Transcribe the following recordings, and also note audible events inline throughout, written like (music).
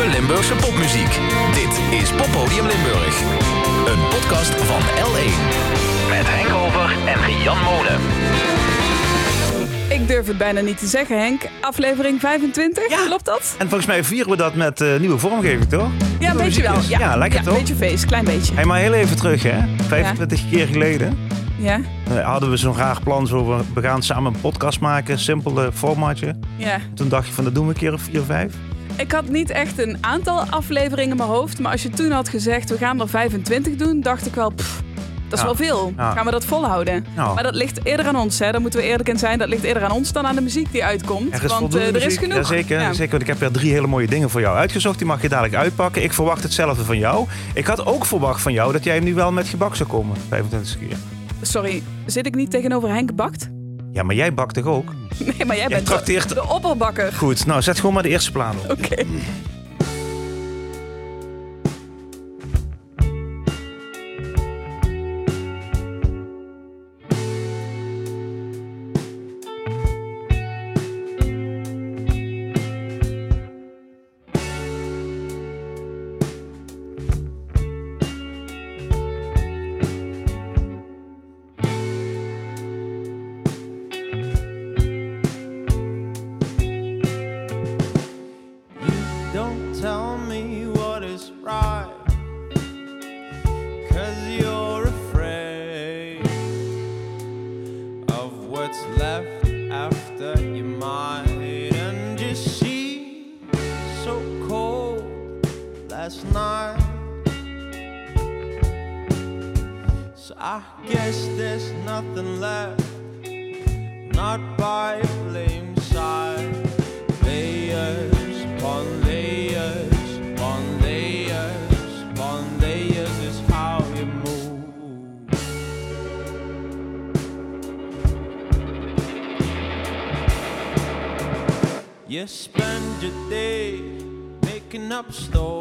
nieuwe Limburgse popmuziek. Dit is Poppodium Limburg. Een podcast van L1. Met Henk Over en Jan Molen. Ik durf het bijna niet te zeggen, Henk. Aflevering 25, Ja. klopt dat? En volgens mij vieren we dat met eh, nieuwe vormgeving, toch? Ja, een Nieuwe beetje wel. muziekjes. Ja, lekker ja, toch? beetje feest, klein beetje. Hey, maar heel even terug, hè? 25 keer geleden Ja, eh, hadden we zo'n raar plan. Zo, van, we gaan samen een podcast maken, simpel formatje. ja. Toen dacht je van, dat doen we een keer of vier, vijf. Ik had niet echt een aantal afleveringen in mijn hoofd. Maar als je toen had gezegd, we gaan er 25 doen, dacht ik wel, pff, dat is Ja. wel veel. Ja. Gaan we dat volhouden? Maar dat ligt eerder aan ons, hè. Daar moeten we eerlijk in zijn. Dat ligt eerder aan ons dan aan de muziek die uitkomt. er Want eh, er is genoeg. Jazeker, Ja. zeker, want ik heb er drie hele mooie dingen voor jou uitgezocht. Die mag je dadelijk uitpakken. Ik verwacht hetzelfde van jou. Ik had ook verwacht van jou dat jij nu wel met gebak zou komen. 25 keer. Sorry, zit ik niet tegenover Henk Bakt? Ja, maar jij bakt toch ook? Nee, maar jij Jij bent de, trakteert... de opperbakker. Goed, nou zet gewoon maar de eerste plaat op. Oké. up store.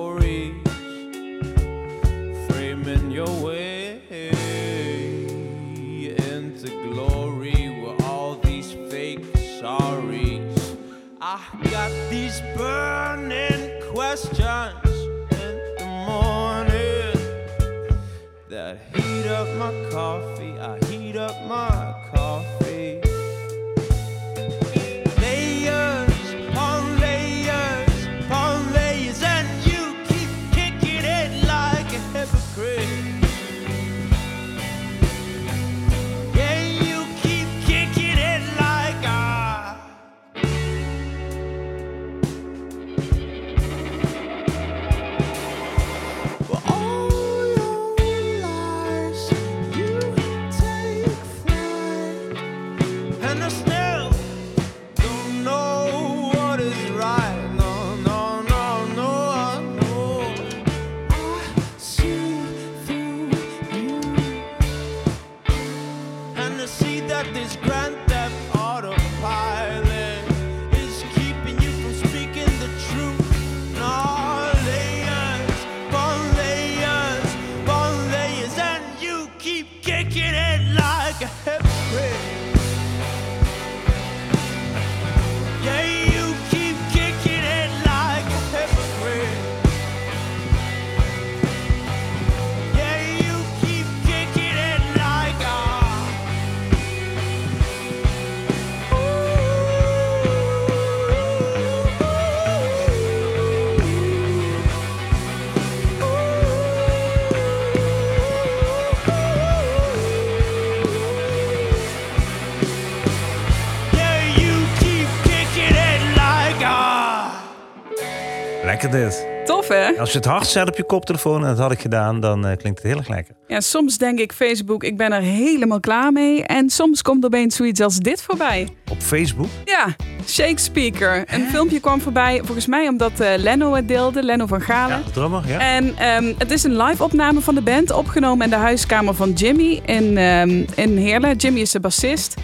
Lekker dit. Tof, hè? Als je het hard zet op je koptelefoon, en dat had ik gedaan, dan eh, klinkt het heel erg lekker. Ja, soms denk ik Facebook, ik ben er helemaal klaar mee. En soms komt er opeens zoiets als dit voorbij. Op Facebook? Ja, Shakespeare. Een filmpje kwam voorbij, volgens mij omdat eh, Leno het deelde, Leno van Galen. Ja, de drummer, ja. En ehm, het is een live opname van de band, opgenomen in de huiskamer van Jimmy in, ehm, in Heerlen. Jimmy is de bassist.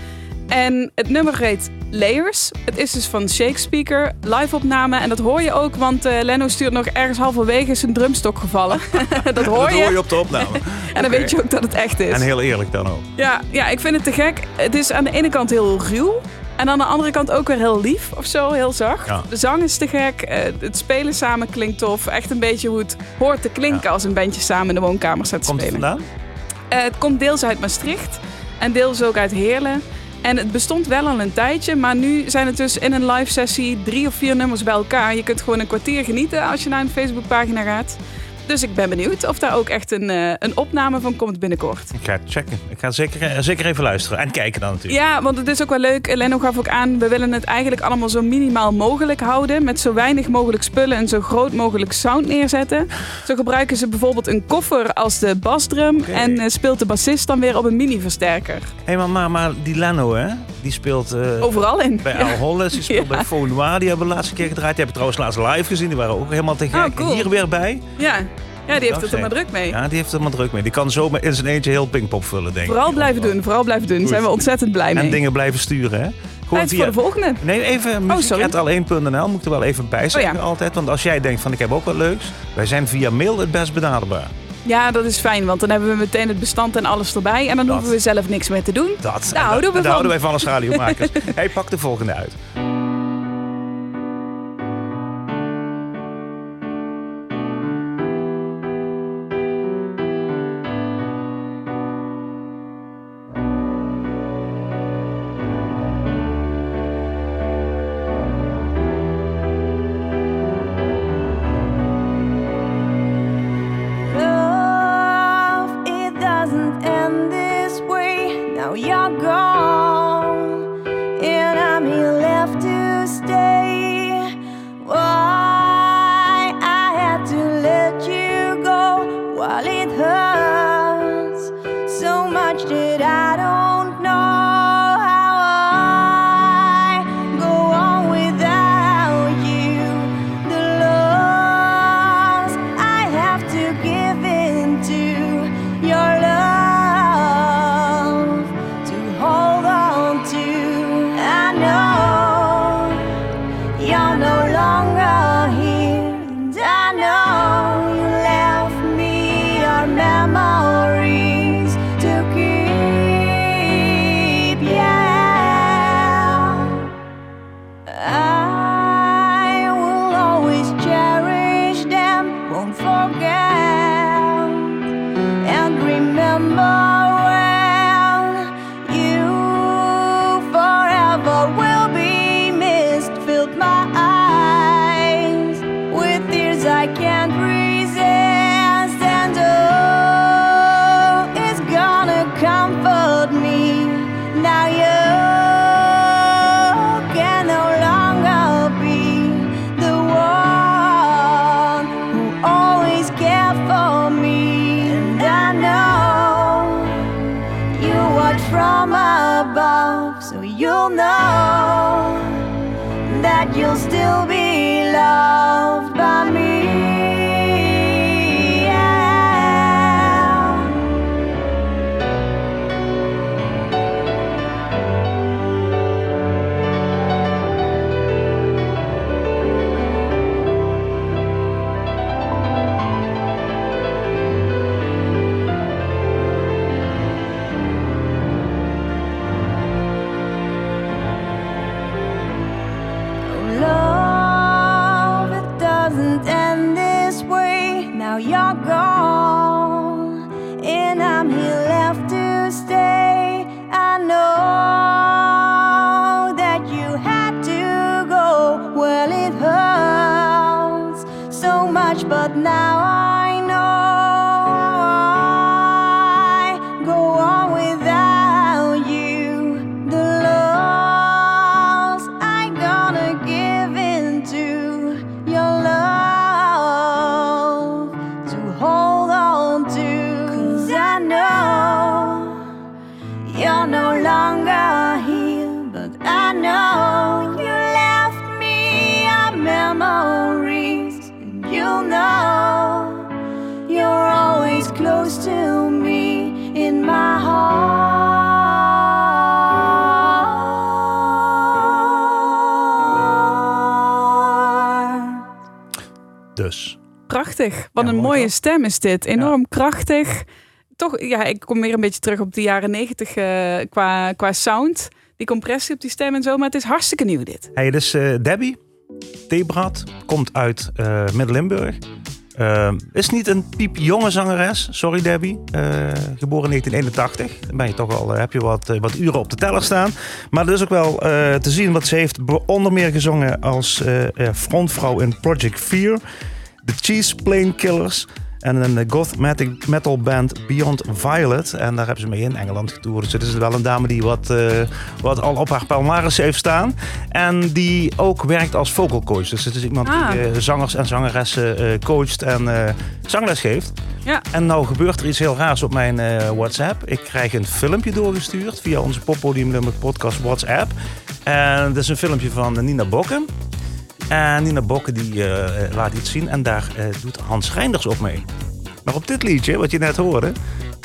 En het nummer heet Layers. Het is dus van Shakespeare, live opname. En dat hoor je ook, want eh Leno stuurt nog ergens halverwege zijn drumstok gevallen. (laughs) dat hoor dat je. hoor je op de opname. (laughs) En dan weet je ook dat het echt is. En heel eerlijk dan ook. Ja, ja, ik vind het te gek. Het is aan de ene kant heel ruw. En aan de andere kant ook weer heel lief of zo, heel zacht. Ja. De zang is te gek, eh, het spelen samen klinkt tof. Echt een beetje hoe het hoort te klinken als een bandje samen in de woonkamer staat te Komt het spelen. vandaan? Eh, het komt deels uit Maastricht en deels ook uit Heerlen. En het bestond wel al een tijdje, maar nu zijn het dus in een live sessie drie of vier nummers bij elkaar. Je kunt gewoon een kwartier genieten als je naar een Facebookpagina gaat. Dus ik ben benieuwd of daar ook echt een, eh, een opname van komt binnenkort. Ik ga checken. Ik ga zeker, eh, zeker even luisteren. En kijken dan natuurlijk. Ja, want het is ook wel leuk. Leno gaf ook aan, we willen het eigenlijk allemaal zo minimaal mogelijk houden. Met zo weinig mogelijk spullen en zo groot mogelijk sound neerzetten. Zo gebruiken ze bijvoorbeeld een koffer als de basdrum. En eh, speelt de bassist dan weer op een mini-versterker. Hé, maar, maar, maar die Leno, hè? Die speelt Overal in. bij. (laughs) Al Hollands. Die speelt Ja. bij Faux Die hebben we de laatste keer gedraaid. Die hebben we trouwens laatst live gezien. Die waren ook helemaal te gek. Oh, cool. Hier weer bij. Ja. Ja, die heeft het er maar druk mee. Ja, die heeft er maar druk mee. Die kan zo in zijn eentje heel Pinkpop vullen, denk ik. Vooral blijven doen, vooral blijven doen. Daar zijn we ontzettend blij mee. En dingen blijven sturen, hè? Gewoon voor de volgende. Nee, even Oh, sorry. muziek.alleen.nl moet ik er wel even bij zeggen Oh, ja. altijd. Want als jij denkt van ik heb ook wat leuks. Wij zijn via mail het best benaderbaar. Ja, dat is fijn, want dan hebben we meteen het bestand en alles erbij. En dan Dat. hoeven we zelf niks meer te doen. Dat. Daar en houden we daar van. houden wij van als (laughs) radiomakers. hey, pak de volgende uit. Now you're gone, Prachtig. Wat Ja, een mooi mooie stem is dit. Enorm krachtig. Toch, ja, ik kom weer een beetje terug op de jaren negentig eh, qua, qua sound. die compressie op die stem en zo. Maar het is hartstikke nieuw dit. Hey, dus eh, Debbie Theebrad komt uit eh Midden-Limburg. Is niet een piepjonge zangeres. Sorry Debbie. Geboren in 1981. Dan ben je toch al, heb je wat, wat uren op de teller staan. Maar er is ook wel te zien wat ze heeft onder meer gezongen als frontvrouw in Project Fear. The Cheese Plane Killers. En een goth metal- band Beyond Violet. En daar hebben ze mee in Engeland getoerd. Dus het is wel een dame die wat, eh, wat al op haar palmares heeft staan. En die ook werkt als vocal coach. Dus het is iemand Ah. die eh, zangers en zangeressen eh, coacht en zangles geeft. Ja. En nou gebeurt er iets heel raars op mijn WhatsApp. Ik krijg een filmpje doorgestuurd via onze Poppodium podcast WhatsApp. En dat is een filmpje van Nina Bokken. En Nina Bokken die eh, laat iets zien en daar eh, doet Hans Reinders op mee. Maar op dit liedje, wat je net hoorde,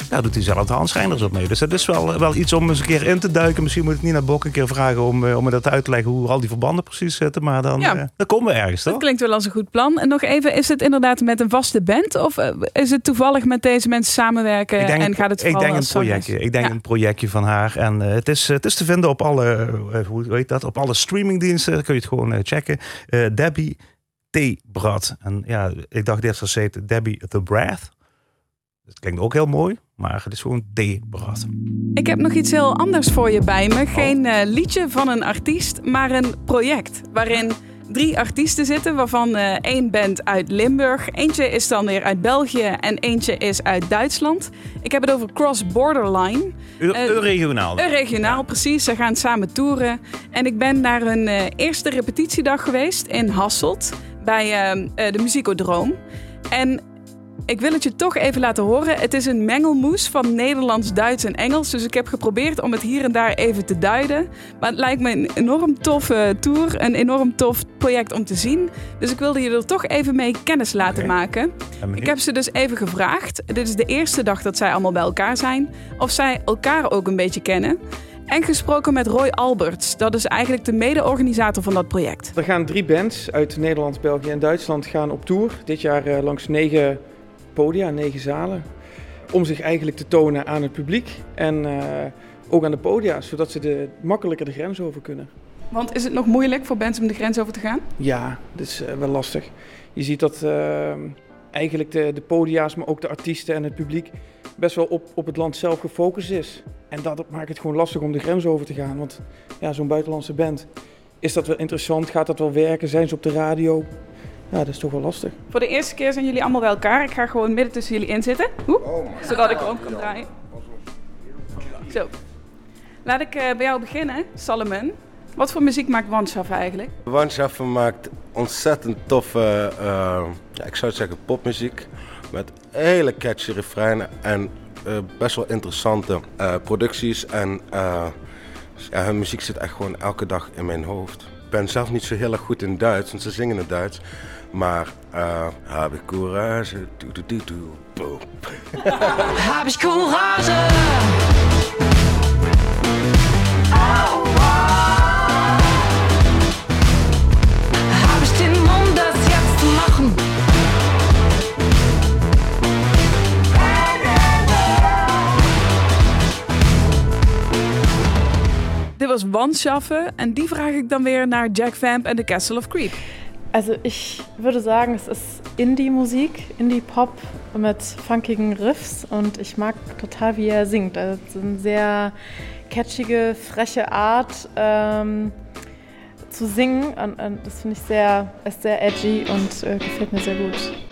daar doet hij zelf de Hans Reinders op mee. Dus dat is wel, wel iets om eens een keer in te duiken. Misschien moet ik Nina Bokken een keer vragen om, eh, om me dat uit te leggen hoe al die verbanden precies zitten. Maar dan, Ja. eh, dan komen we ergens, toch? Dat klinkt wel als een goed plan. En nog even, is het inderdaad met een vaste band? Of eh, is het toevallig met deze mensen samenwerken en gaat het ik denk een projectje. Ik denk Ja. een projectje van haar. En eh, het, is, het is te vinden op alle, eh, hoe heet dat? Op alle streamingdiensten. Dan kun je het gewoon eh, checken. Eh, Debbie T. Brad. En ja, ik dacht eerst dat ze heette Debbie The Breath. Dat klinkt ook heel mooi. Maar het is gewoon D. Brad. Ik heb nog iets heel anders voor je bij me. Geen eh, liedje van een artiest, maar een project. Waarin drie artiesten zitten, waarvan eh, één band uit Limburg. Eentje is dan weer uit België en eentje is uit Duitsland. Ik heb het over Cross Borderline. Eh, Regionaal. Een regionaal, precies. Ze gaan samen toeren. En ik ben naar hun eerste repetitiedag geweest in Hasselt. Bij de Muzikodroom. En ik wil het je toch even laten horen. Het is een mengelmoes van Nederlands, Duits en Engels. Dus ik heb geprobeerd om het hier en daar even te duiden. Maar het lijkt me een enorm toffe tour. Een enorm tof project om te zien. Dus ik wilde je er toch even mee kennis laten maken. Ik heb ze dus even gevraagd. Dit is de eerste dag dat zij allemaal bij elkaar zijn. Of zij elkaar ook een beetje kennen. En gesproken met Roy Alberts. Dat is eigenlijk de mede-organisator van dat project. Er gaan drie bands uit Nederland, België en Duitsland gaan op tour. Dit jaar eh, langs negen podia, negen zalen. Om zich eigenlijk te tonen aan het publiek. En eh, ook aan de podia, zodat ze de, makkelijker de grens over kunnen. Want is het nog moeilijk voor bands om de grens over te gaan? Ja, dat is eh, wel lastig. Je ziet dat eh, eigenlijk de, de podia's, maar ook de artiesten en het publiek best wel op, op het land zelf gefocust is. En dat maakt het gewoon lastig om de grens over te gaan. Want ja, zo'n buitenlandse band, is dat wel interessant? Gaat dat wel werken? Zijn ze op de radio? Ja, dat is toch wel lastig. Voor de eerste keer zijn jullie allemaal bij elkaar. Ik ga gewoon midden tussen jullie in zitten. Oeh, zodat ik rond kan draaien. Zo. Laat ik eh, bij jou beginnen, Salomon. Wat voor muziek maakt Wanschaff eigenlijk? Wanschaffen maakt ontzettend toffe, eh, ja, ik zou zeggen popmuziek. Met hele catchy refreinen en eh, best wel interessante eh, producties. En eh, ja, hun muziek zit echt gewoon elke dag in mijn hoofd. Ik ben zelf niet zo heel erg goed in Duits, want ze zingen in het Duits. Maar uh, heb ik courage, doe doe doe doe, boom. Ich Courage? Dit was Wanschaffen en die vraag ik dan weer naar Jack Vamp en The Castle of Creep. Also ich würde sagen, es ist Indie-Musik, Indie-Pop mit funkigen Riffs und ich mag total, wie er singt. Also es ist eine sehr catchige, freche Art ähm, zu singen und, und das finde ich sehr, ist sehr edgy und äh, gefällt mir sehr gut.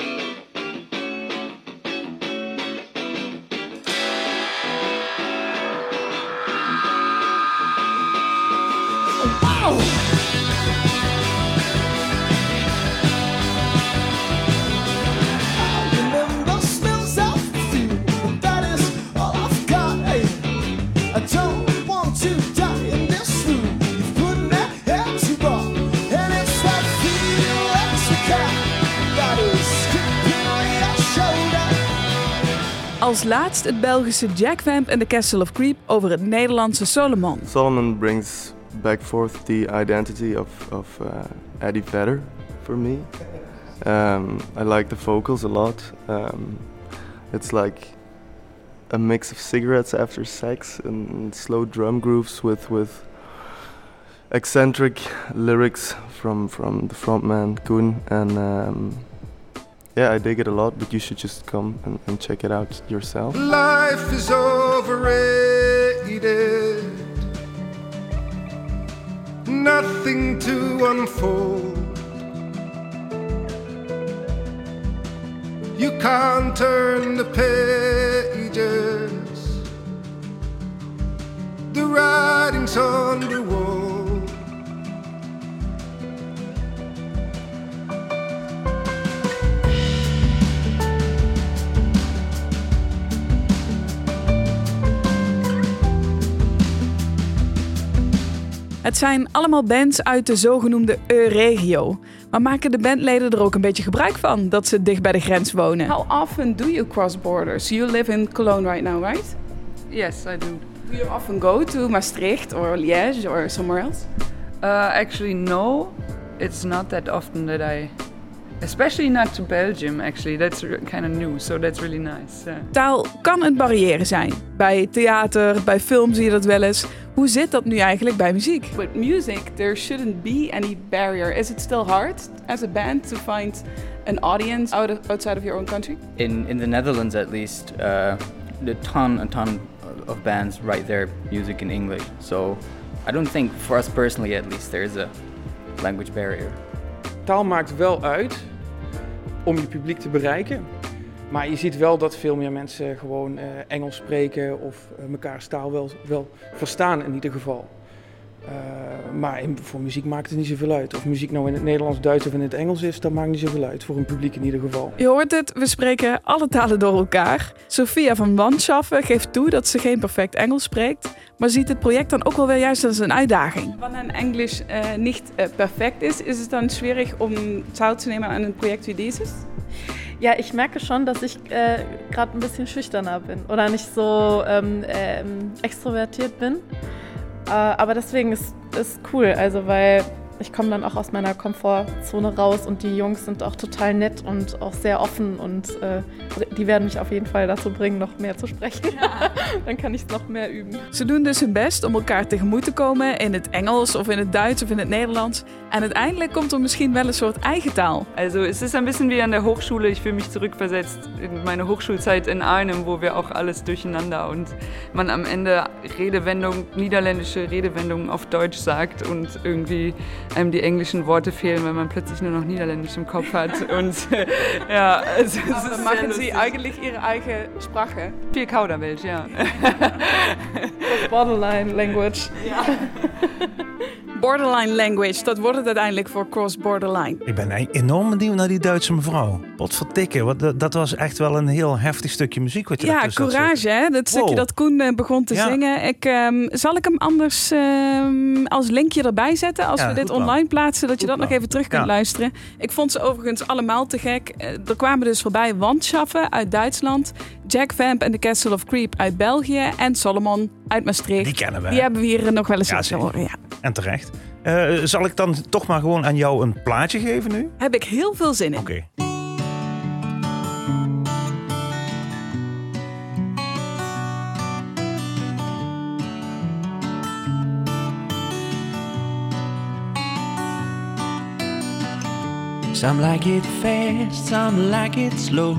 Als laatst het Belgische Jack Vamp en The Castle of Creep over het Nederlandse Solomon. Solomon brings back forth the identity of, of uh, Eddie Vedder for me. Um, I like the vocals a lot. Um, it's like a mix of cigarettes after sex and slow drum grooves with, with eccentric lyrics from from the frontman Koen, and um, yeah, I dig it a lot. But you should just come and, and check it out yourself. Life is overrated. Nothing to unfold. You can't turn the pages. The writing's on the wall. Het zijn allemaal bands uit de zogenoemde E-regio. Maar maken de bandleden er ook een beetje gebruik van dat ze dicht bij de grens wonen? How often do you cross borders? You live in Cologne right now, right? Yes, I do. Do you often go to Maastricht or Liège or somewhere else? Uh, actually, no. It's not that often that I, especially not to Belgium. Actually, that's kind of new, so that's really nice. Yeah. Taal kan een barrière zijn. Bij theater, bij film zie je dat wel eens. Hoe zit dat nu eigenlijk bij muziek? With music, there shouldn't be any barrier. Is it still hard as a band to find an audience out of, outside of your own country? in in the Netherlands at least, uh, the ton a ton of bands write their music in English. So I don't think for us personally at least there is a language barrier. Taal maakt wel uit om je publiek te bereiken. Maar je ziet wel dat veel meer mensen gewoon eh, Engels spreken of eh, mekaars taal wel, wel verstaan in ieder geval. Eh, maar in, voor muziek maakt het niet zoveel uit. Of muziek nou in het Nederlands, Duits of in het Engels is, dat maakt niet zoveel uit. Voor een publiek in ieder geval. Je hoort het, we spreken alle talen door elkaar. Sophia van Wanschaffen geeft toe dat ze geen perfect Engels spreekt, maar ziet het project dan ook wel weer juist als een uitdaging. Wanneer een Englisch äh, niet äh, perfekt is, is het dan schwierig om teil zu nehmen an een project wie dieses? Ja, ich merke schon, dass ich äh, gerade ein bisschen schüchterner bin oder nicht so ähm, ähm, extrovertiert bin. Äh, aber deswegen ist es cool, also weil ich komme dann auch aus meiner Komfortzone raus und die Jungs sind auch total nett und auch sehr offen und äh, die werden mich auf jeden Fall dazu bringen, noch mehr zu sprechen. (laughs) dann kann ich es noch mehr üben. Ze doen dus hun best om elkaar tegemoet te komen in het Engels of in het Duits of in het Nederlands. En uiteindelijk komt er misschien wel een soort eigen taal. Also es ist ein bisschen wie an der Hochschule. Ich fühle mich zurückversetzt in meine Hochschulzeit in Arnhem, wo wir auch alles durcheinander und man am Ende Redewendung, niederländische Redewendungen auf Deutsch sagt und irgendwie einem die englischen Worte fehlen, weil man plötzlich nur noch Niederländisch im Kopf hat. (laughs) Und ja, es, es Aber ist machen sie eigentlich ihre eigene Sprache. Viel Kauderwelsch, ja. Borderline language. Borderline language, dat wordt het uiteindelijk voor Cross Borderline. Ik ben enorm benieuwd naar die Duitse mevrouw. Wat vertikken. Wat, dat- was echt wel een heel heftig stukje muziek wat je Ja, courage hè, dat stukje Wow. dat Koen eh, begon te Ja. zingen. Ik, ehm, zal ik hem anders ehm, als linkje erbij zetten als Ja, we dit. Online plaatsen, dat je dat nog even terug kunt Ja. luisteren. Ik vond ze overigens allemaal te gek. Eh, er kwamen dus voorbij Wandschaffen uit Duitsland, Jack Vamp en The Castle of Creep uit België en Solomon uit Maastricht. Die kennen we. Die hebben we hier nog wel eens Ja, horen. Ja. En terecht. Eh, zal ik dan toch maar gewoon aan jou een plaatje geven nu? Heb ik heel veel zin in. Oké. Some like it fast, some like it slow.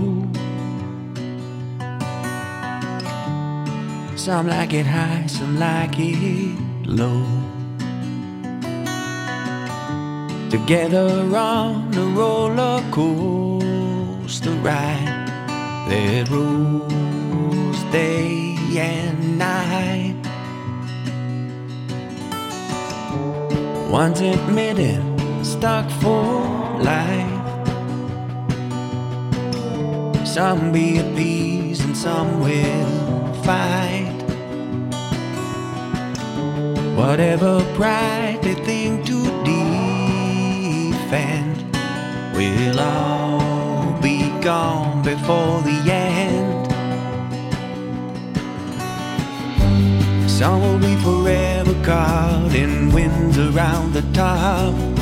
Some like it high, some like it low. Together on a roller coaster ride that rolls day and night. One's admitted stuck for life. Some be appeased and some will fight. Whatever pride they think to defend will all be gone before the end. Some will be forever caught in winds around the top.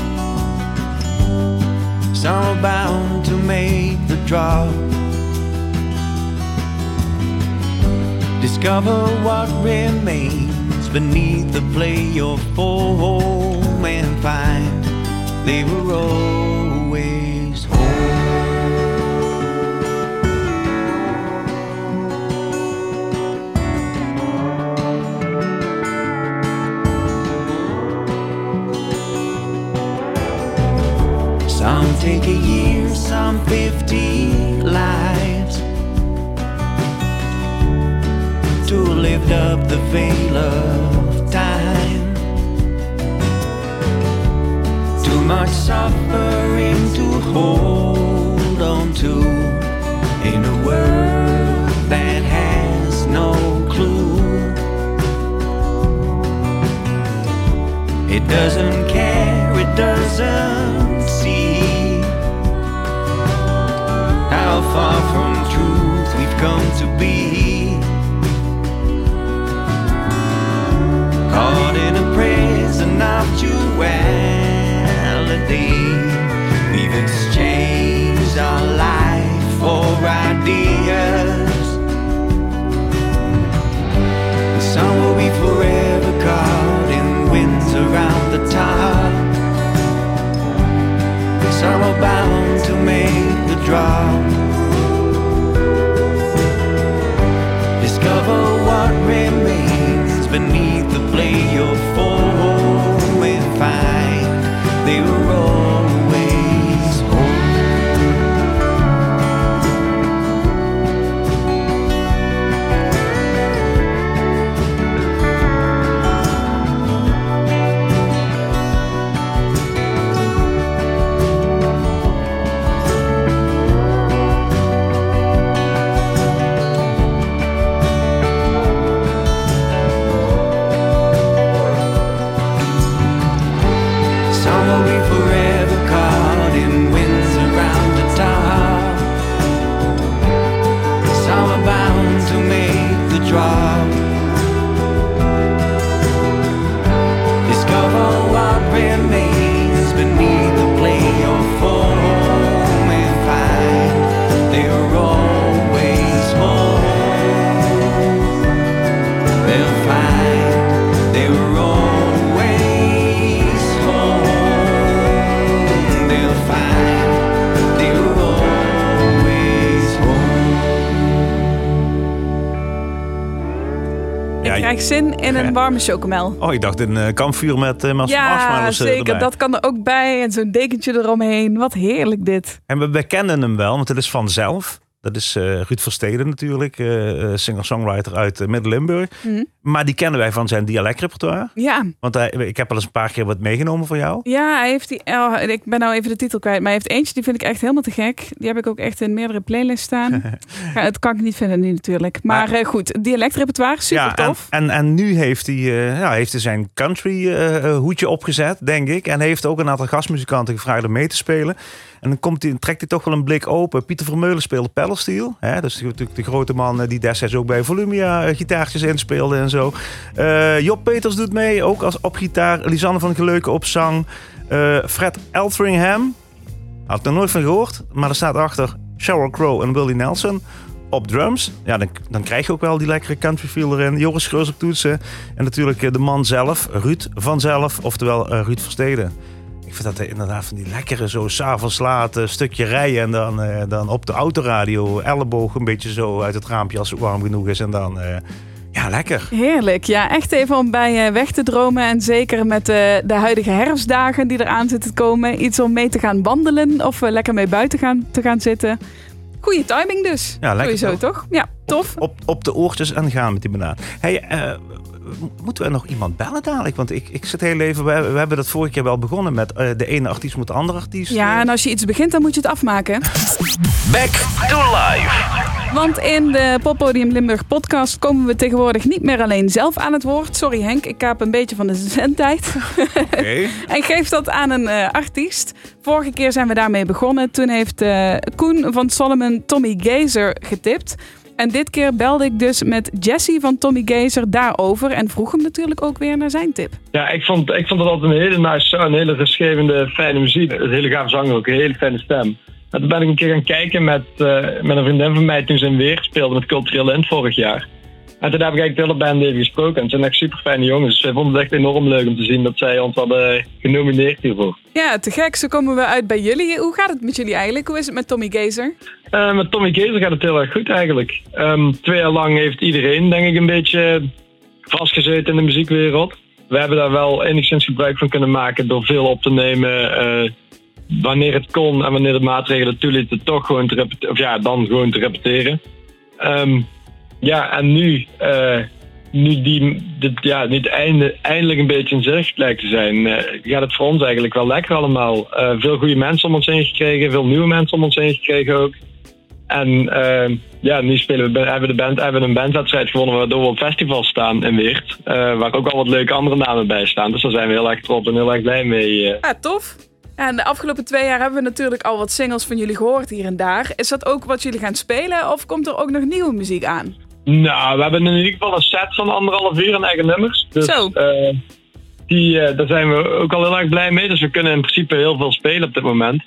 Some are bound to make the drop. Discover what remains beneath the play of home and find they were always take a year, some 50 lives to lift up the veil of time. Too much suffering to hold on to in a world that has no clue. It doesn't be. Caught in a prison of duality, we've exchanged our life for ideas. And some will be forever caught in winds around the top. Some are bound to make the drop. Beneath the blade of foam warme chocomel. Oh, ik dacht een eh, kampvuur met, met Ja, eh, zeker. erbij. Dat kan er ook bij. En zo'n dekentje eromheen. Wat heerlijk dit. En we, we kennen hem wel, want het is vanzelf. Dat is eh, Ruud Versteden natuurlijk, eh, singer-songwriter uit Midden-Limburg. Hm. Maar die kennen wij van zijn dialectrepertoire. Ja. Want hij, ik heb al eens een paar keer wat meegenomen voor jou. Ja, hij heeft die. oh, ik ben nou even de titel kwijt. Maar hij heeft eentje, die vind ik echt helemaal te gek. Die heb ik ook echt in meerdere playlists staan. (laughs) ja, het kan ik niet vinden nu natuurlijk. Maar, eh, goed, dialectrepertoire, super ja, en, tof. en, en nu heeft hij, eh, ja, heeft hij zijn country eh, hoedje opgezet, denk ik. En heeft ook een aantal gastmuzikanten gevraagd om mee te spelen. En dan komt hij, trekt hij toch wel een blik open. Pieter Vermeulen speelde pedalsteel. Hè? Dus natuurlijk de grote man die destijds ook bij Volumia gitaartjes inspeelde en zo. Eh, Job Peters doet mee, ook als op gitaar. Lisanne van Geleuken op zang. Eh, Fred Eltringham, had ik nog nooit van gehoord. Maar er staat achter Sheryl Crow en Willie Nelson op drums. Ja, dan, dan krijg je ook wel die lekkere country feel erin. Joris Schreus op toetsen. En natuurlijk eh, de man zelf, Ruud vanzelf. Oftewel eh, Ruud Versteden. Ik vind dat eh, inderdaad van die lekkere, zo s'avonds laat, stukje rijden. En dan, dan op de autoradio, elleboog een beetje zo uit het raampje als het warm genoeg is. En dan, ja, lekker. Heerlijk. Ja, echt even om bij eh, weg te dromen. En zeker met eh, de huidige herfstdagen die eraan zitten te komen. Iets om mee te gaan wandelen of eh, lekker mee buiten gaan, te gaan zitten. Goeie timing dus. Ja, lekker Sowieso toch? toch? Ja, tof. Op, op de oortjes en gaan met die banaan. Hey, moeten we nog iemand bellen dadelijk? Want ik, ik zit heel even... We, hebben dat vorige keer wel begonnen met eh, de ene artiest moet de andere artiest. Ja, en als je iets begint, dan moet je het afmaken. Back to life. Want in de Poppodium Limburg podcast komen we tegenwoordig niet meer alleen zelf aan het woord. Sorry Henk, ik kaap een beetje van de zendtijd. (laughs) en geef dat aan een eh, artiest. Vorige keer zijn we daarmee begonnen. Toen heeft eh, Koen van Solomon Tommy Gazer getipt. En dit keer belde ik dus met Jesse van Tommy Gazer daarover. En vroeg hem natuurlijk ook weer naar zijn tip. Ja, ik vond, ik vond het altijd een hele nice sound, een hele rustgevende, fijne muziek. Een hele gave zanger ook, een hele fijne stem. En toen ben ik een keer gaan kijken met, eh, met een vriendin van mij toen ze in Weer speelde met Cultureel Lint vorig jaar. En toen heb ik eigenlijk de hele band even gesproken. En het zijn echt super fijne jongens. Wij vonden het echt enorm leuk om te zien dat zij ons hadden genomineerd hiervoor. Ja, te gek. Zo komen we uit bij jullie. Hoe gaat het met jullie eigenlijk? Hoe is het met Tommy Gazer? Eh, met Tommy Gezer gaat het heel erg goed eigenlijk. Ehm, twee jaar lang heeft iedereen denk ik een beetje vastgezeten in de muziekwereld. We hebben daar wel enigszins gebruik van kunnen maken door veel op te nemen. eh, wanneer het kon en wanneer de maatregelen toelieten, toch gewoon te repeteren. Of ja, dan gewoon te repeteren. Ehm, ja, en nu, eh, nu die, ja, eindelijk een beetje in zicht lijkt te zijn, eh, gaat het voor ons eigenlijk wel lekker allemaal. Eh, veel goede mensen om ons heen gekregen, veel nieuwe mensen om ons heen gekregen ook. En ja, nu spelen we, hebben de band, hebben een bandwedstrijd gewonnen waardoor we op festival staan in Weert. waar ook al wat leuke andere namen bij staan. Dus daar zijn we heel erg trots en heel erg blij mee. Ja, tof. En de afgelopen twee jaar hebben we natuurlijk al wat singles van jullie gehoord hier en daar. Is dat ook wat jullie gaan spelen of komt er ook nog nieuwe muziek aan? Nou, we hebben in ieder geval een set van anderhalf uur aan eigen nummers. Dus Zo. eh, die, eh, daar zijn we ook al heel erg blij mee. Dus we kunnen in principe heel veel spelen op dit moment.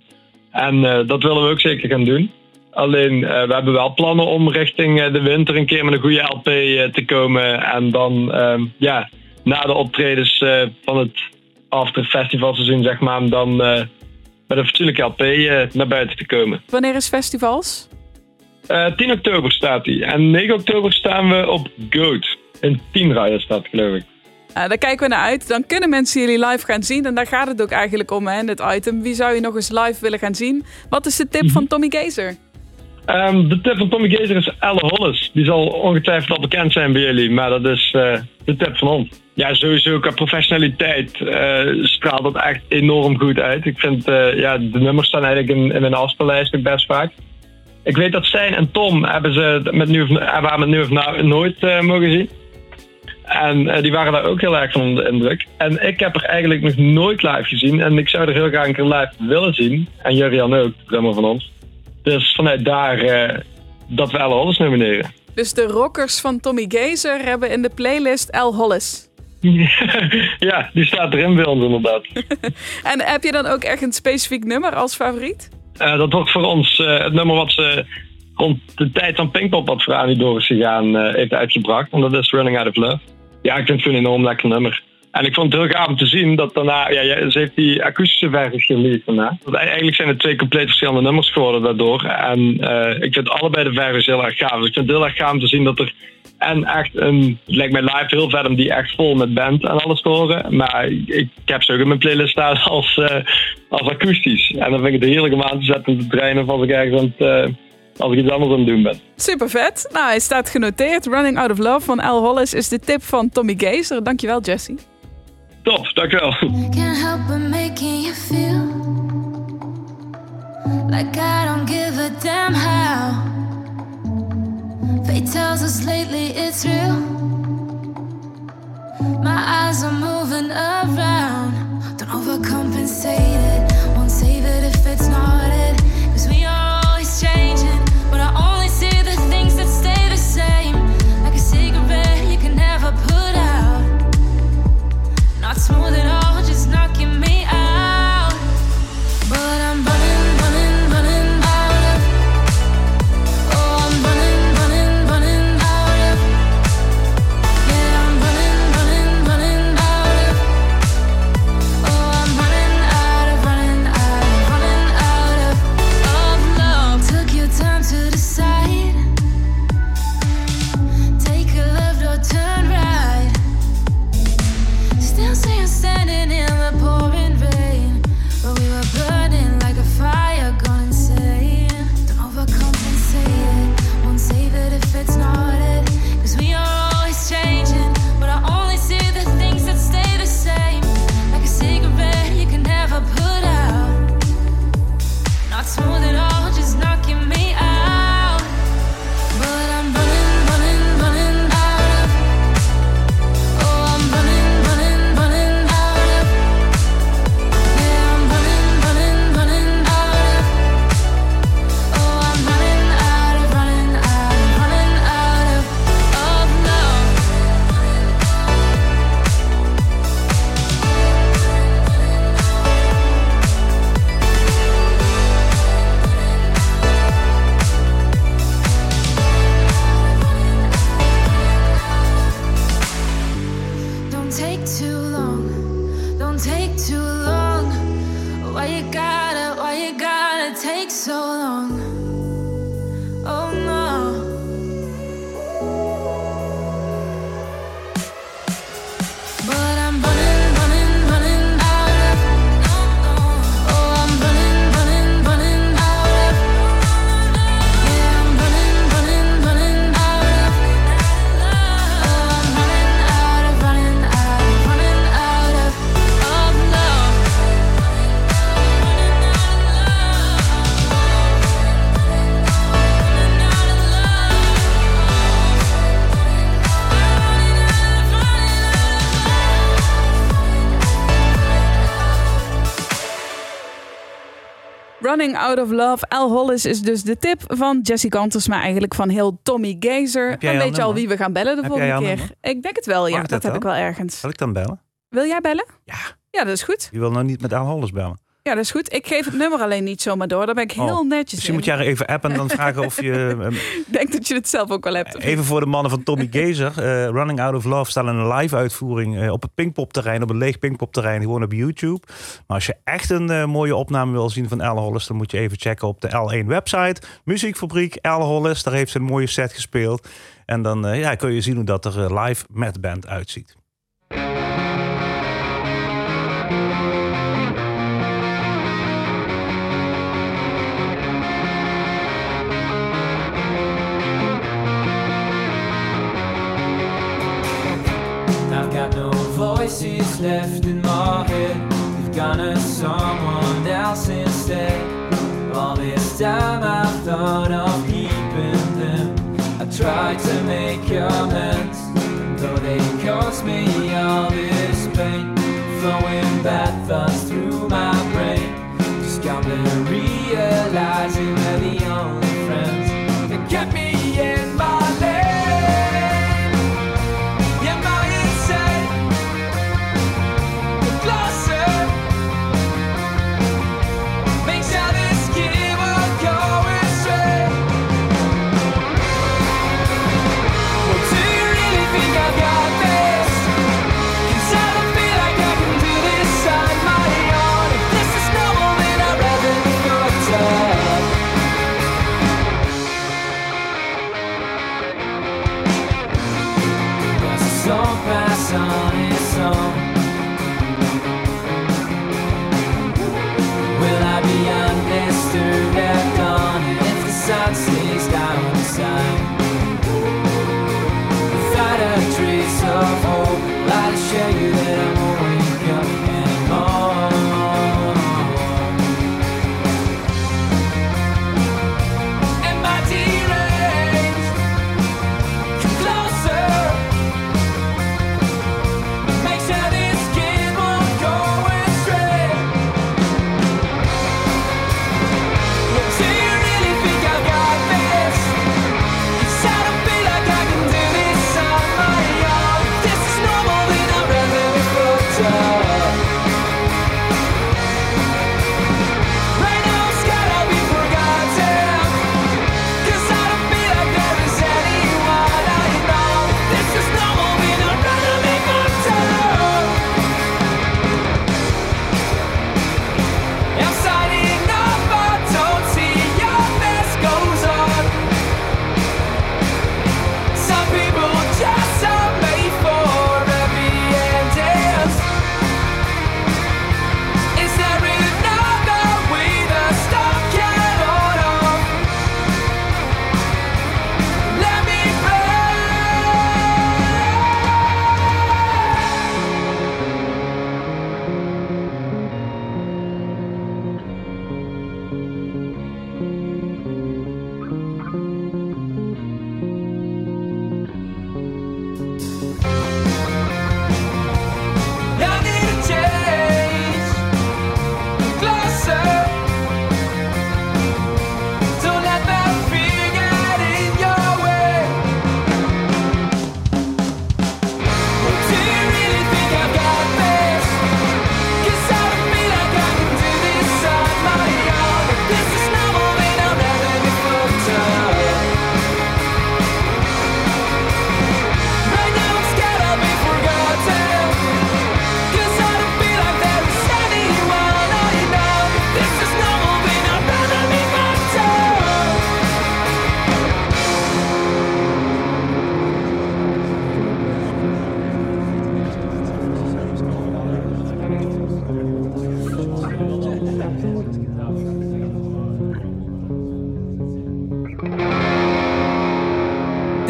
En eh, dat willen we ook zeker gaan doen. Alleen, we hebben wel plannen om richting de winter een keer met een goede LP te komen. En dan, ehm, ja, na de optredens van het after festivalseizoen, zeg maar, dan met een fatsoenlijke LP naar buiten te komen. Wanneer is festivals? Eh, 10 oktober staat hij. En 9 oktober staan we op Goat. In Tienraaien staat, geloof ik. Uh, daar kijken we naar uit. Dan kunnen mensen jullie live gaan zien. En daar gaat het ook eigenlijk om, hè, dit item. Wie zou je nog eens live willen gaan zien? Wat is de tip van Tommy Gazer? Ehm, de tip van Tommy Gezer is Elle Hollis. Die zal ongetwijfeld al bekend zijn bij jullie, maar dat is eh, de tip van ons. Ja, sowieso qua professionaliteit eh, straalt dat echt enorm goed uit. Ik vind, eh, ja, de nummers staan eigenlijk in, in mijn afspeellijst best vaak. Ik weet dat Stijn en Tom hebben ze met nu of, hebben haar met nu of nou nooit eh, mogen zien. En eh, die waren daar ook heel erg van onder de indruk. En ik heb er eigenlijk nog nooit live gezien. En ik zou er heel graag een keer live willen zien. En Jurian ook, drummer van ons. Dus vanuit daar eh, dat we Elle Hollis nomineren. Dus de rockers van Tommy Gazer hebben in de playlist L. Hollis. (laughs) ja, die staat erin bij ons inderdaad. (laughs) En heb je dan ook echt een specifiek nummer als favoriet? Eh, dat wordt voor ons eh, het nummer wat ze rond de tijd van Pinkpop wat voor Annie door is gegaan eh, heeft uitgebracht. En dat is Running Out of Love. Ja, ik vind het een enorm lekker nummer. En ik vond het heel gaaf om te zien dat daarna, ja, ze heeft die akoestische versie geleased daarna. Want eigenlijk zijn het twee compleet verschillende nummers geworden daardoor. En eh, ik vind allebei de versies heel erg gaaf. Dus ik vind het heel erg gaaf om te zien dat er en echt een, lijkt mij live heel vet om die echt vol met band en alles te horen. Maar ik, heb ze ook in mijn playlist staan (laughs) als, eh, als akoestisch. En dan vind ik het heerlijk om aan te zetten te trainen als ik ergens eh, als ik iets anders aan het doen ben. Super vet. Nou, hij staat genoteerd. Running Out of Love van L. Hollis is de tip van Tommy Gazer. Dankjewel, Jesse. Top, dankjewel. Can't help but making you feel like I don't give a damn how. Fate tells us lately it's real. My eyes are moving around. Don't overcompensate it. smooth and Out of Love. Al Hollis is dus de tip van Jesse Canters, maar eigenlijk van heel Tommy Gazer. Dan weet je al wie we gaan bellen de Heb volgende keer. nummer? Ik denk het wel, ja. Dat, heb ik wel? wel ergens. Zal ik dan bellen? Wil jij bellen? Ja. Ja, dat is goed. Je wil nou niet met Al Hollis bellen. Ja, dat is goed. Ik geef het nummer alleen niet zomaar door. Daar ben ik heel Oh, netjes Misschien in. moet jij er even appen en dan vragen of je... (laughs) ehm, Ik denk dat je het zelf ook wel hebt. Even voor de mannen van Tommy Gazer. eh, Running Out of Love staat in een live uitvoering eh, op het Pinkpop-terrein. Op een leeg Pinkpop-terrein. Gewoon op YouTube. Maar als je echt een eh, mooie opname wil zien van Elle Hollis... dan moet je even checken op de L1 website. Muziekfabriek Elle Hollis. Daar heeft ze een mooie set gespeeld. En dan ja, kun je zien hoe dat er live met band uitziet. Voices left in my head. You've gone to someone else instead. All this time I've thought of keeping them. I tried to make amends, though they caused me all this pain. Flowing bad thoughts through my brain. Just got me realizing they're the only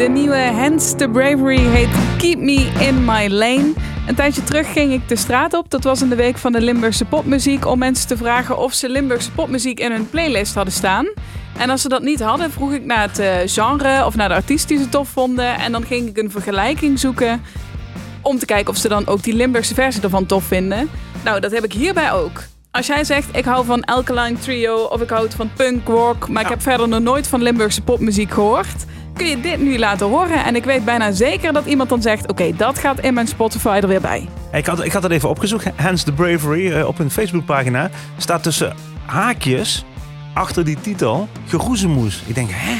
De nieuwe Hands to Bravery heet Keep Me In My Lane. Een tijdje terug ging ik de straat op. Dat was in de week van de Limburgse popmuziek. Om mensen te vragen of ze Limburgse popmuziek in hun playlist hadden staan. En als ze dat niet hadden, vroeg ik naar het eh, genre of naar de artiest die ze tof vonden. En dan ging ik een vergelijking zoeken. Om te kijken of ze dan ook die Limburgse versie ervan tof vinden. Nou, dat heb ik hierbij ook. Als jij zegt, ik hou van Alkaline Trio of ik hou van punk rock, maar ik heb verder nog nooit van Limburgse popmuziek gehoord, kun je dit nu laten horen. En ik weet bijna zeker dat iemand dan zegt, oké, dat gaat in mijn Spotify er weer bij. Ik had, ik had het even opgezocht. Hands the Bravery eh, op hun Facebookpagina staat tussen haakjes achter die titel geroezemoes. Ik denk, hè?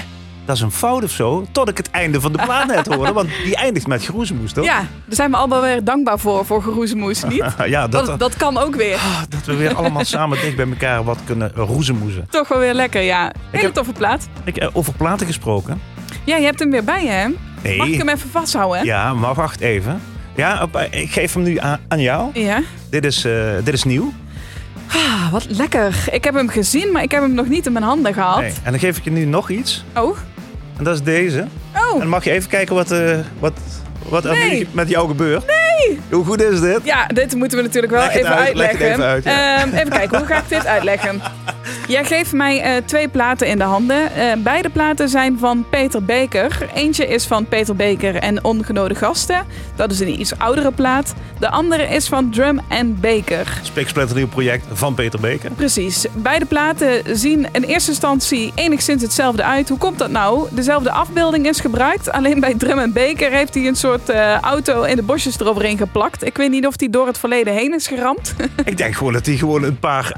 Dat is een fout of zo. Tot ik het einde van de plaat net hoorde. Want die eindigt met geroezemoes, toch? Ja, daar zijn we allemaal weer dankbaar voor, voor geroezemoes, niet? (laughs) ja, dat, dat, dat kan ook weer. dat we weer allemaal samen dicht bij elkaar wat kunnen roezemoezen. Toch wel weer lekker, ja. Hele heb- toffe plaat. Ik, eh, over platen gesproken. Ja, je hebt hem weer bij je, hè? Nee. Mag ik hem even vasthouden? Ja, maar wacht even. Ja, op- eh, ik geef hem nu aan, aan jou. Ja. Dit is, eh, dit is nieuw. Ah, wat lekker. Ik heb hem gezien, maar ik heb hem nog niet in mijn handen gehad. Nee. En dan geef ik je nu nog iets. Oh. En dat is deze. Oh. En dan mag je even kijken wat, eh, wat, wat er Nee. met jou gebeurt. Nee! Hoe goed is dit? Ja, dit moeten we natuurlijk wel Leg even uit, leg het uitleggen. even uit, ja. Ehm, even kijken, hoe ga ik dit uitleggen? (laughs) Jij geeft mij eh, twee platen in de handen. Eh, beide platen zijn van Peter Beker. Eentje is van Peter Beker en Ongenode Gasten. Dat is een iets oudere plaat. De andere is van Drum and Baker. Spiksplinter nieuw project van Peter Beker. Precies. Beide platen zien in eerste instantie enigszins hetzelfde uit. Hoe komt dat nou? Dezelfde afbeelding is gebruikt. Alleen bij Drum and Baker heeft hij een soort eh, auto in de bosjes eroverheen geplakt. Ik weet niet of die door het verleden heen is geramd. (laughs) Ik denk gewoon dat hij gewoon een paar...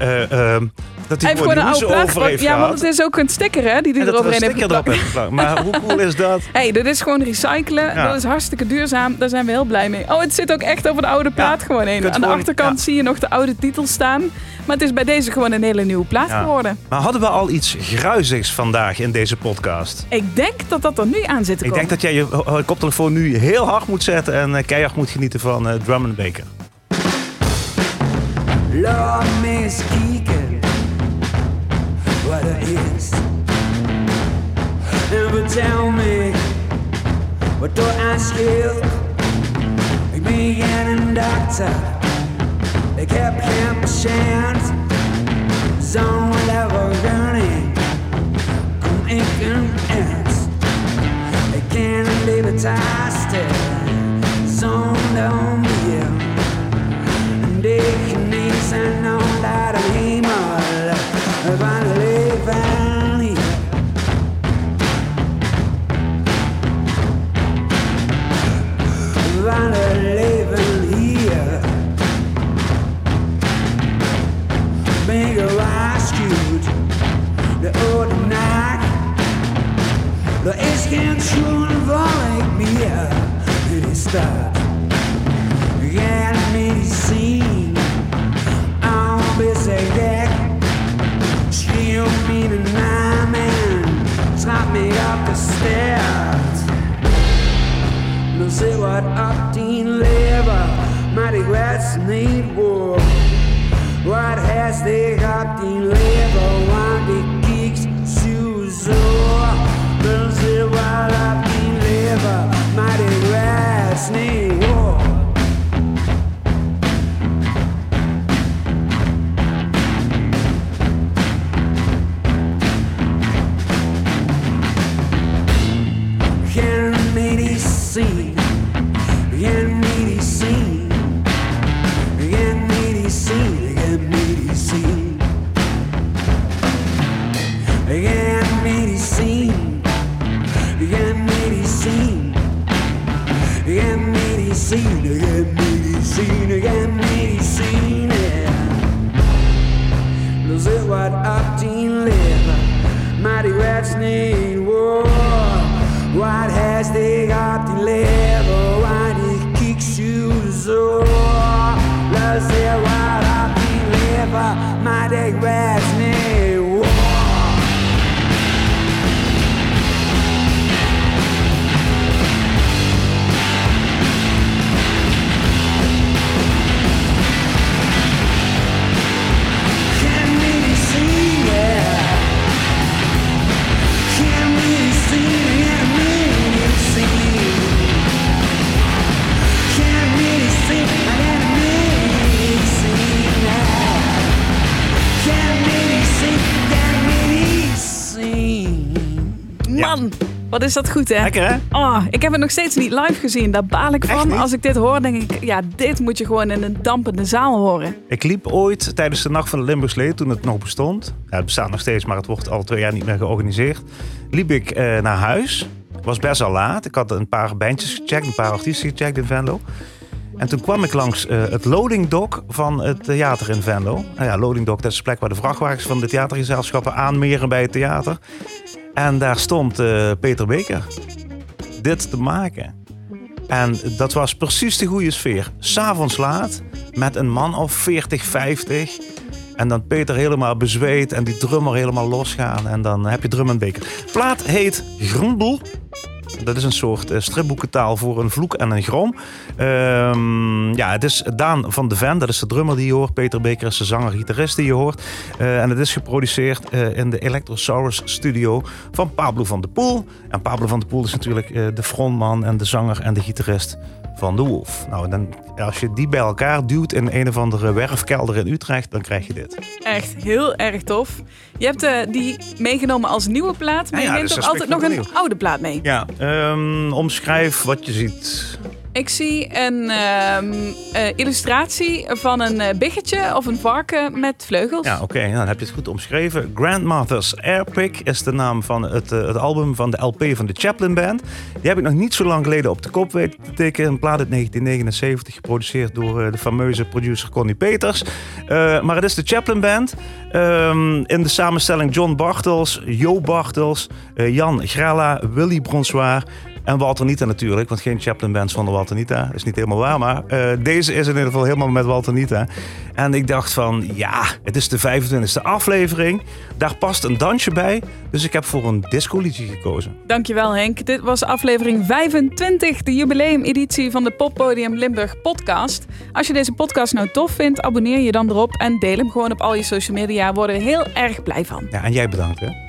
dat Hij hij heeft gewoon een oude plaat heeft Ja, want het is ook een sticker hè, die hij er eroverheen heeft geplakt. Maar hoe cool is dat? (laughs) hey, dit is gewoon recyclen. Ja. Dat is hartstikke duurzaam. Daar zijn we heel blij mee. Oh, het zit ook echt over de oude plaat gewoon heen. Aan de achterkant zie je nog de oude titel staan. Maar het is bij deze gewoon een hele nieuwe plaat Ja. geworden. Maar hadden we al iets gruizigs vandaag in deze podcast? Ik denk dat dat er nu aan zit te Ik komen. denk dat jij je koptelefoon nu heel hard moet zetten en eh, keihard moet genieten van eh, Drum and Baker. Lord, Miss Keegan, what it is. Never tell me what do I skill. Ik ben geen dokter, ik heb geen patiënt. Zo'n level running, kom ik een eind. Ik ken een libertaste, zo'n dan weer. Ik medicijn, geen medicijn, geen medicijn. Er zit wat op die lever, maar die weet niet waar. Wat has they op die lever, waar die kieks je zo. Er zit wat op die lever, maar Man, wat is dat goed hè? Lekker hè? Oh, ik heb het nog steeds niet live gezien. Daar baal ik van. Als ik dit hoor, denk ik, ja, dit moet je gewoon in een dampende zaal horen. Ik liep ooit tijdens de Nacht van de Limburgslee, toen het nog bestond. Ja, het bestaat nog steeds, maar het wordt al twee jaar niet meer georganiseerd. Liep ik eh, naar huis. Was best al laat. Ik had een paar bandjes gecheckt, een paar artiesten gecheckt in Venlo. En toen kwam ik langs eh, het loading dock van het theater in Venlo. Nou ja, loading dock, dat is de plek waar de vrachtwagens van de theatergezelschappen aanmeren bij het theater. En daar stond eh, Peter Beker dit te maken. En dat was precies de goede sfeer. S'avonds laat, met een man of 40, 50. En dan Peter helemaal bezweet en die drummer helemaal losgaan. En dan heb je drum en beker. Plaat heet Grumbel. Dat is een soort uh, stripboekentaal voor een vloek en een grom. Ehm, ja, het is Daan van de Ven, dat is de drummer die je hoort. Peter Beker is de zanger-gitarist die je hoort. Eh, en het is geproduceerd eh, in de Electrosaurus studio van Pablo van de Poel. En Pablo van de Poel is natuurlijk de frontman en de zanger en de gitarist van de Wolf. Nou, dan, als je die bij elkaar duwt in een of andere werfkelder in Utrecht, dan krijg je dit. Echt heel erg tof. Je hebt eh, die meegenomen als nieuwe plaat, maar Ja, je ja, neemt dus ook altijd nog een nieuw. oude plaat mee. Ja, ehm, omschrijf wat je ziet. Ik zie een ehm, eh, illustratie van een eh, biggetje of een varken met vleugels. Ja, oké, dan heb je het goed omschreven. Grandmother's Airpick is de naam van het, eh, het album van de LP van de Chaplin Band. Die heb ik nog niet zo lang geleden op de kop weten te tikken. Een plaat uit 1979, geproduceerd door de fameuze producer Connie Peters. Maar het is de Chaplin Band. Ehm, in de samenstelling John Bartels, Jo Bartels, Jan Grella, Willy Bronswaar. En Walter Nita natuurlijk, want geen Chaplin Band zonder Walter Nita. Dat is niet helemaal waar, maar eh, deze is in ieder geval helemaal met Walter Nita. En ik dacht van, ja, het is de 25e aflevering. Daar past een dansje bij. Dus ik heb voor een disco-liedje gekozen. Dankjewel Henk. Dit was aflevering 25, de jubileumeditie van de Poppodium Limburg podcast. Als je deze podcast nou tof vindt, abonneer je dan erop en deel hem gewoon op al je social media. We worden heel erg blij van. Ja, en jij bedankt hè.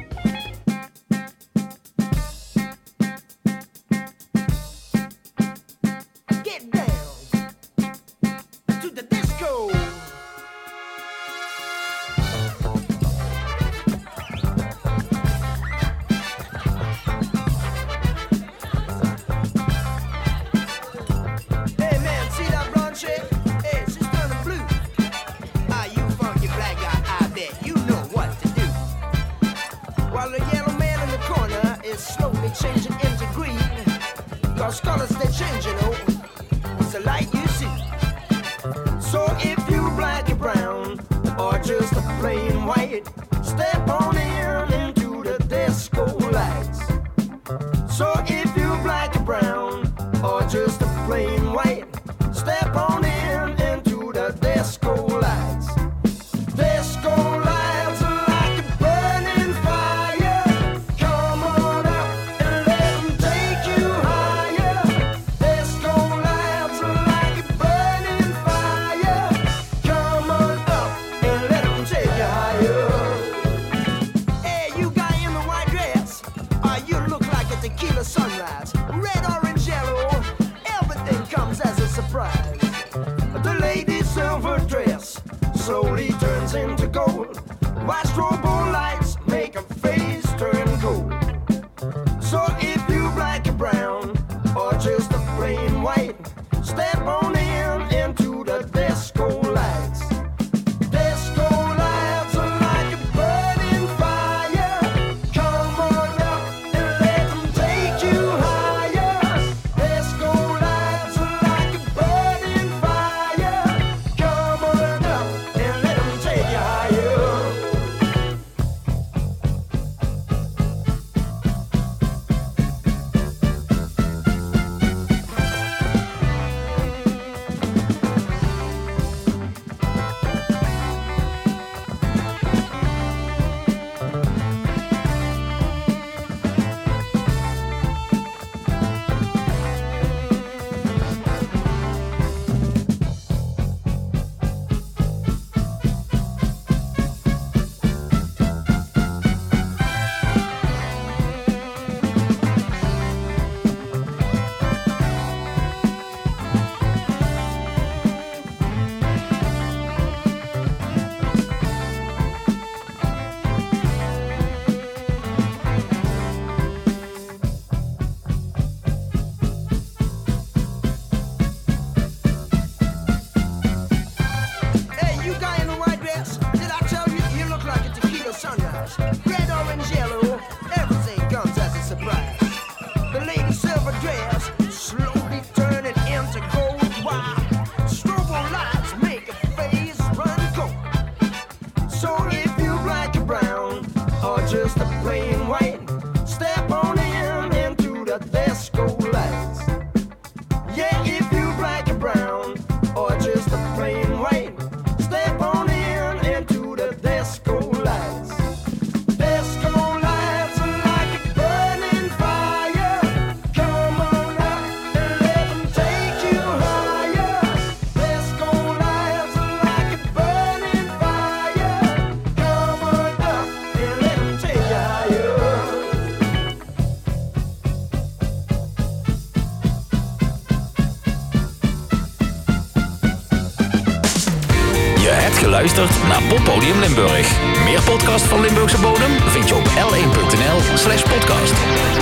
Sunrise. Red, orange, yellow, everything comes as a surprise. The lady's silver dress slowly turns into gold. White strobo podcast van Limburgse bodem vind je op l1.nl slash podcast.